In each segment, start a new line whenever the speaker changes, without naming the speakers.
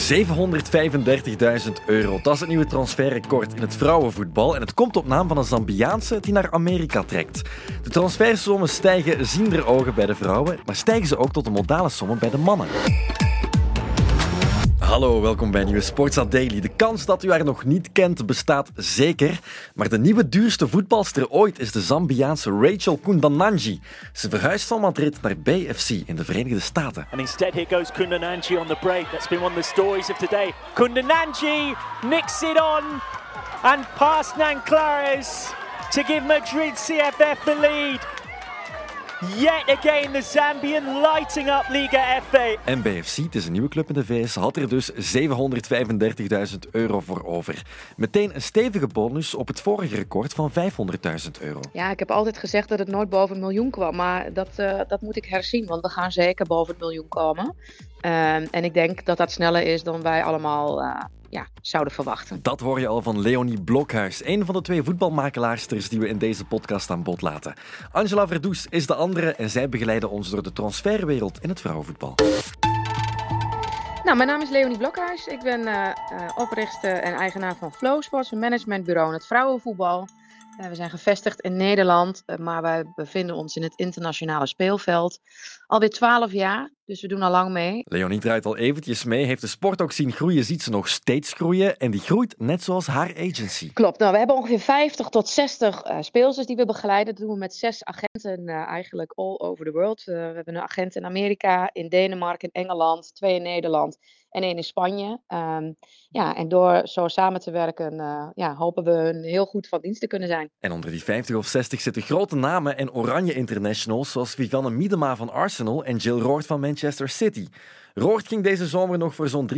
735.000 euro. Dat is het nieuwe transferrecord in het vrouwenvoetbal. En het komt op naam van een Zambiaanse die naar Amerika trekt. De transfersommen stijgen ziender ogen bij de vrouwen, maar stijgen ze ook tot de modale sommen bij de mannen. Hallo, welkom bij Nieuwe Sportsa Daily. De kans dat u haar nog niet kent bestaat zeker. Maar de nieuwe duurste voetbalster ooit is de Zambiaanse Rachel Kundananji. Ze verhuist van Madrid naar BFC in de Verenigde Staten.
And instead here goes Kundananji on the break. That's been one of the stories of today. Kundananji nicks it on and past Nanclares to give Madrid CFF the lead. Yet again the Zambian lighting up Liga FA.
En BFC, het is een nieuwe club in de VS, had er dus 735.000 euro voor over. Meteen een stevige bonus op het vorige record van 500.000 euro.
Ja, ik heb altijd gezegd dat het nooit boven een miljoen kwam. Maar dat, uh, dat moet ik herzien, want we gaan zeker boven het miljoen komen. Uh, en ik denk dat dat sneller is dan wij allemaal uh, ja, zouden verwachten.
Dat hoor je al van Leonie Blokhuis, een van de twee voetbalmakelaarsters die we in deze podcast aan bod laten. Angela Verdoes is de andere en zij begeleiden ons door de transferwereld in het vrouwenvoetbal.
Nou, mijn naam is Leonie Blokhuis. Ik ben uh, oprichter en eigenaar van Flow Sports, een managementbureau in het vrouwenvoetbal. Uh, we zijn gevestigd in Nederland, uh, maar wij bevinden ons in het internationale speelveld. Alweer twaalf jaar, dus we doen al lang mee.
Leonie draait al eventjes mee, heeft de sport ook zien groeien, ziet ze nog steeds groeien. En die groeit net zoals haar agency.
Klopt, nou, we hebben ongeveer 50 tot 60 uh, speelsters die we begeleiden. Dat doen we met zes agenten eigenlijk all over the world. we hebben een agent in Amerika, in Denemarken, in Engeland, twee in Nederland en één in Spanje. Um, ja, en door zo samen te werken, uh, ja, hopen we hun heel goed van dienst te kunnen zijn.
En onder die 50 of 60 zitten grote namen en oranje internationals, zoals Vivianne Miedema van Arsenal en Jill Roord van Manchester City. Roord ging deze zomer nog voor zo'n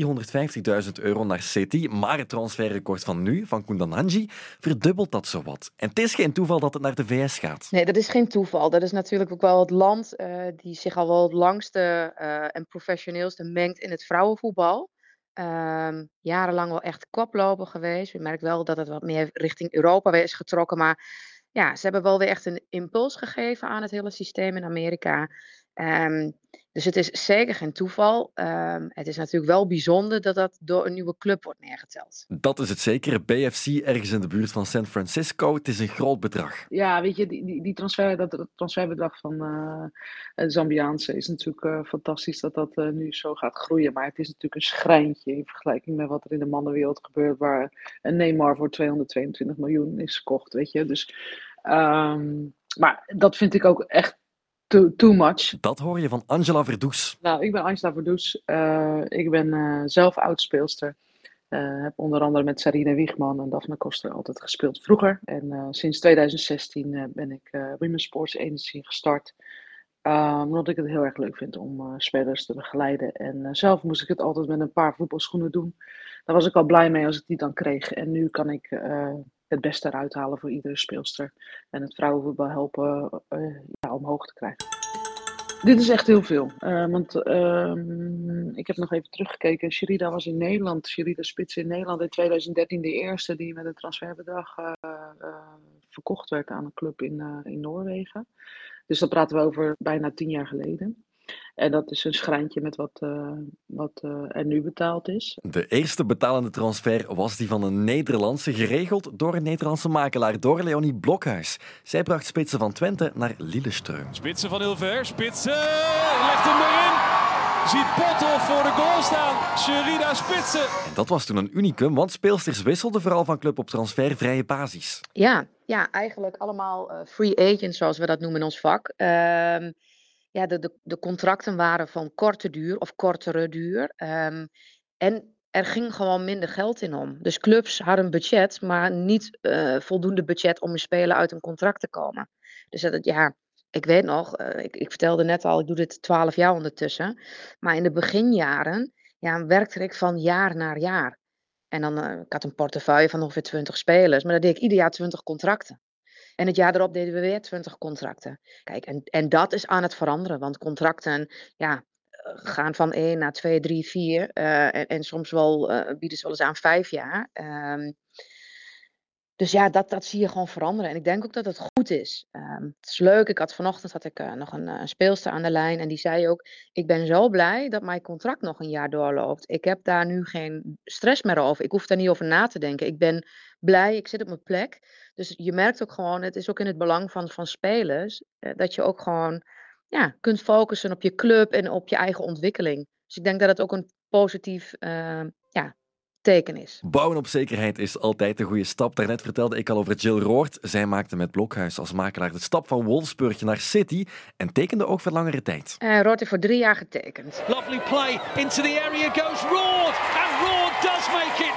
350.000 euro naar City, maar het transferrecord van nu, van Kundananji, verdubbelt dat zowat. En het is geen toeval dat het naar de VS gaat.
Nee, dat is geen toeval. Dat is natuurlijk ook wel het land uh, die zich al wel het langste uh, en professioneelste mengt in het vrouwenvoetbal. Um, jarenlang wel echt koploper geweest. Je merkt wel dat het wat meer richting Europa weer is getrokken. Maar ja, ze hebben wel weer echt een impuls gegeven aan het hele systeem in Amerika. Um, dus het is zeker geen toeval. Um, het is natuurlijk wel bijzonder dat dat door een nieuwe club wordt neergeteld.
Dat is het zeker. BFC ergens in de buurt van San Francisco. Het is een groot bedrag.
Ja, weet je, die, die, die transfer, dat, dat transferbedrag van uh, het Zambiaanse is natuurlijk uh, fantastisch dat dat uh, nu zo gaat groeien. Maar het is natuurlijk een schrijntje in vergelijking met wat er in de mannenwereld gebeurt, waar een Neymar voor 222 miljoen is gekocht, weet je. Dus, um, maar dat vind ik ook echt Too, too, much.
Dat hoor je van Angela Verdoes.
Nou, ik ben Angela Verdoes. Uh, ik ben uh, zelf oudspeelster. Uh, heb onder andere met Sarina Wiegman en Daphne Koster altijd gespeeld vroeger. En sinds 2016 ben ik Women's Sports Agency gestart. omdat ik het heel erg leuk vind om spelers te begeleiden. En zelf moest ik het altijd met een paar voetbalschoenen doen. Daar was ik al blij mee als ik die dan kreeg. En nu kan ik het beste eruit halen voor iedere speelster. En het vrouwenvoetbal helpen uh, ja, omhoog te krijgen. Dit is echt heel veel. Uh, want uh, ik heb nog even teruggekeken. Sherida was in Nederland. Sherida Spits in Nederland in 2013 de eerste die met een transferbedrag uh, verkocht werd aan een club in, in Noorwegen. Dus dat praten we over bijna tien jaar geleden. En dat is een schrijntje met wat, uh, wat uh, er nu betaald is.
De eerste betalende transfer was die van een Nederlandse, geregeld door een Nederlandse makelaar, door Leonie Blokhuis. Zij bracht Spitsen van Twente naar Lillestrøm.
Spitsen van heel ver, Spitsen legt hem erin. Ziet Pothoff voor de goal staan. Sherida Spitsen.
En dat was toen een unicum, want speelsters wisselden vooral van club op transfervrije basis.
Ja, ja eigenlijk allemaal uh, free agents, zoals we dat noemen in ons vak. Uh, ja, de, de, de, contracten waren van korte duur of kortere duur. Um, en er ging gewoon minder geld in om. Dus clubs hadden budget, maar niet uh, voldoende budget om een speler uit een contract te komen. Dus dat, ja, ik weet nog, uh, ik, ik, vertelde net al, ik doe dit twaalf jaar ondertussen. Maar in de beginjaren ja, werkte ik van jaar naar jaar. En dan, uh, ik had een portefeuille van ongeveer 20 spelers, maar dan deed ik ieder jaar 20 contracten. En het jaar erop deden we weer 20 contracten. Kijk, en, en dat is aan het veranderen, want contracten ja, gaan van 1 naar 2, 3, 4 uh, en, en, soms wel uh, bieden ze wel eens aan 5 jaar. Um, dus ja, dat, dat zie je gewoon veranderen. En ik denk ook dat het goed is. Ehm, het is leuk. Ik had vanochtend had ik, uh, nog een, een, speelster aan de lijn. En die zei ook: Ik ben zo blij dat mijn contract nog een jaar doorloopt. Ik heb daar nu geen stress meer over. Ik hoef daar niet over na te denken. Ik ben blij. Ik zit op mijn plek. Dus je merkt ook gewoon: het is ook in het belang van, van spelers. Uh, dat je ook gewoon ja, kunt focussen op je club en op je eigen ontwikkeling. Dus ik denk dat het ook een positief uh, ja, teken is.
Bouwen op zekerheid is altijd een goede stap. Daarnet vertelde ik al over Jill Roord. Zij maakte met Blokhuis als makelaar de stap van Wolfsburg naar City en tekende ook voor langere tijd.
Uh, Roord heeft voor drie jaar getekend.
Lovely play into the area goes Roord and Roord does make it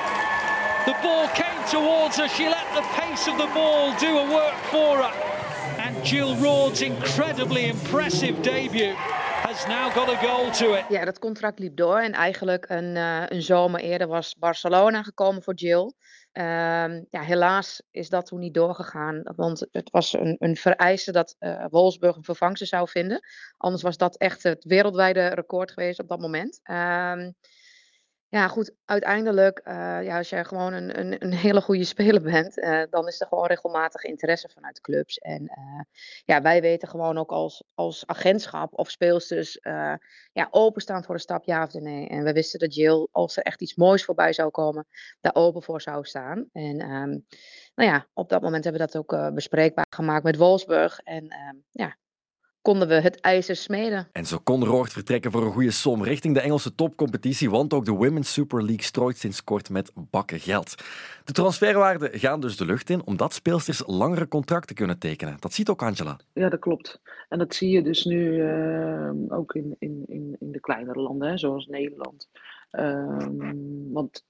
2-0. The ball came towards her. She let the pace of the ball do a work for her. And Jill Roord's incredibly impressive debut has now got a goal to it.
Ja, dat contract liep door en eigenlijk een, uh, een zomer eerder was Barcelona gekomen voor Jill. Um, ja, helaas is dat toen niet doorgegaan, want het was een, een vereiste dat uh, Wolfsburg een vervangster zou vinden. Anders was dat echt het wereldwijde record geweest op dat moment. Um, ja, goed, uiteindelijk, uh, ja, als jij gewoon een, een, een hele goede speler bent, uh, dan is er gewoon regelmatig interesse vanuit clubs. En uh, ja, wij weten gewoon ook als, als agentschap of speelsters ja, openstaan voor een stap, ja of nee. En we wisten dat Jill, als er echt iets moois voorbij zou komen, daar open voor zou staan. En um, nou ja, op dat moment hebben we dat ook bespreekbaar gemaakt met Wolfsburg. En um, ja, konden we het ijzer smeden.
En zo kon Roord vertrekken voor een goede som richting de Engelse topcompetitie, want ook de Women's Super League strooit sinds kort met bakken geld. De transferwaarden gaan dus de lucht in, omdat speelsters langere contracten kunnen tekenen. Dat ziet ook Angela.
Ja, dat klopt. En dat zie je dus nu uh, ook in, in, in, in de kleinere landen, hè, zoals Nederland. Uh, want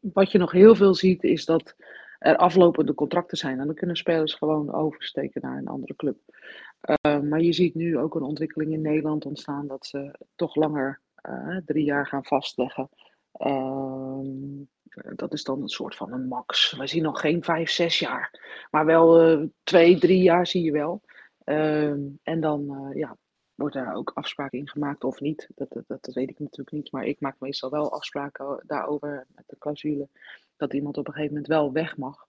wat je nog heel veel ziet, is dat er aflopende contracten zijn. En dan kunnen spelers gewoon oversteken naar een andere club. Uh, maar je ziet nu ook een ontwikkeling in Nederland ontstaan dat ze toch langer uh, drie jaar gaan vastleggen. Uh, dat is dan een soort van een max. We zien nog geen vijf, zes jaar. Maar wel eh, twee, drie jaar zie je wel. Ehm, en dan ja, wordt daar ook afspraken in gemaakt of niet. Dat, dat, dat, weet ik natuurlijk niet. Maar ik maak meestal wel afspraken daarover met de clausule. Dat iemand op een gegeven moment wel weg mag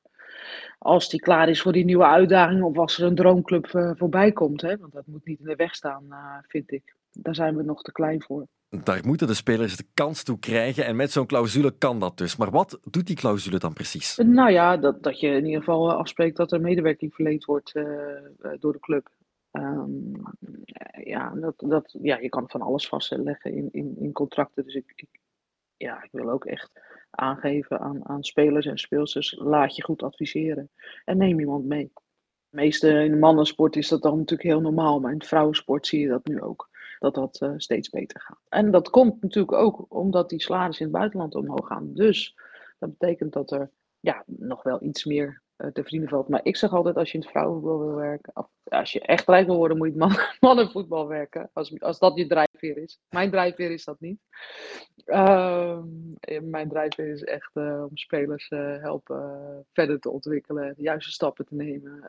als die klaar is voor die nieuwe uitdaging of als er een droomclub uh, voorbij komt. Hè? Want dat moet niet in de weg staan, uh, vind ik. Daar zijn we nog te klein voor.
Daar moeten de spelers de kans toe krijgen en met zo'n clausule kan dat dus. Maar wat doet die clausule dan precies?
Nou ja, dat, dat je in ieder geval afspreekt dat er medewerking verleend wordt uh, door de club. Um, ja, dat, dat, ja, je kan van alles vastleggen in, in, in contracten. Dus ik, ik, ja, ik wil ook echt aangeven aan, aan spelers en speelsters. Laat je goed adviseren en neem iemand mee. Meeste in de mannensport is dat dan natuurlijk heel normaal, maar in de vrouwensport zie je dat nu ook. Dat dat uh, steeds beter gaat. En dat komt natuurlijk ook omdat die salarissen in het buitenland omhoog gaan. Dus dat betekent dat er ja, nog wel iets meer te verdienen valt. Maar ik zeg altijd, als je in het vrouwenvoetbal wil werken, of als je echt rijk wil worden, moet je het man, mannenvoetbal werken. Als, als dat je drijfveer is. Mijn drijfveer is dat niet. Uh, mijn drijfveer is echt uh, om spelers uh, helpen verder te ontwikkelen, de juiste stappen te nemen.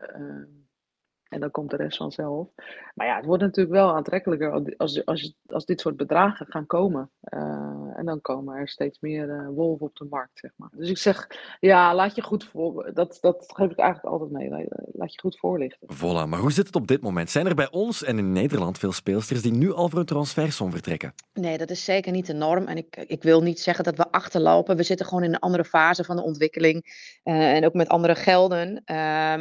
Ehm, en dan komt de rest vanzelf. Maar ja, het wordt natuurlijk wel aantrekkelijker als, als, als dit soort bedragen gaan komen. Uh, en dan komen er steeds meer uh, wolven op de markt, zeg maar. Dus ik zeg, ja, laat je goed voor. Dat, dat geef ik eigenlijk altijd mee. Laat je goed voorlichten.
Voilà, maar hoe zit het op dit moment? Zijn er bij ons en in Nederland veel speelsters die nu al voor een transfersom vertrekken?
Nee, dat is zeker niet de norm. En ik, ik wil niet zeggen dat we achterlopen. We zitten gewoon in een andere fase van de ontwikkeling. Uh, en ook met andere gelden. Uh,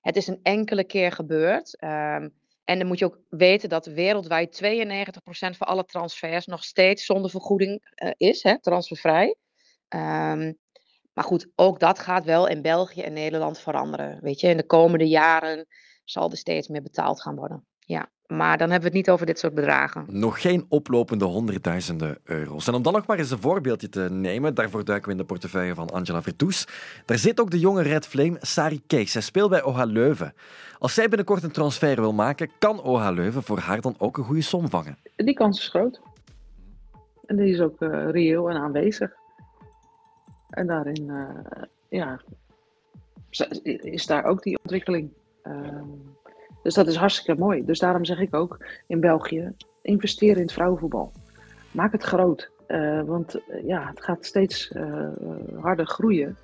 het is een enkele keer gebeurd. Um, en dan moet je ook weten dat wereldwijd 92% van alle transfers nog steeds zonder vergoeding uh, is, hè, transfervrij. Um, maar goed, ook dat gaat wel in België en Nederland veranderen. Weet je, in de komende jaren zal er steeds meer betaald gaan worden. Ja. Maar dan hebben we het niet over dit soort bedragen.
Nog geen oplopende honderdduizenden euro's. En om dan nog maar eens een voorbeeldje te nemen, daarvoor duiken we in de portefeuille van Angela Vertoes. Daar zit ook de jonge Red Flame Sari Kees. Zij speelt bij OH Leuven. Als zij binnenkort een transfer wil maken, kan OH Leuven voor haar dan ook een goede som vangen.
Die kans is groot. En die is ook uh, reëel en aanwezig. En daarin uh, ja, is daar ook die ontwikkeling. Uh, dus dat is hartstikke mooi. Dus daarom zeg ik ook in België: investeer in het vrouwenvoetbal. Maak het groot. Uh, want uh, ja, het gaat steeds uh, harder groeien.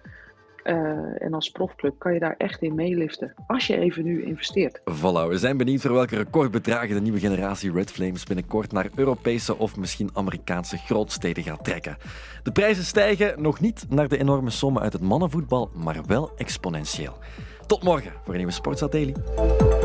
en als profclub kan je daar echt in meeliften. Als je even nu investeert.
Voilà, we zijn benieuwd voor welke recordbedragen de nieuwe generatie Red Flames binnenkort naar Europese of misschien Amerikaanse grootsteden gaat trekken. De prijzen stijgen nog niet naar de enorme sommen uit het mannenvoetbal, maar wel exponentieel. Tot morgen voor een nieuwe Sportsatelliet.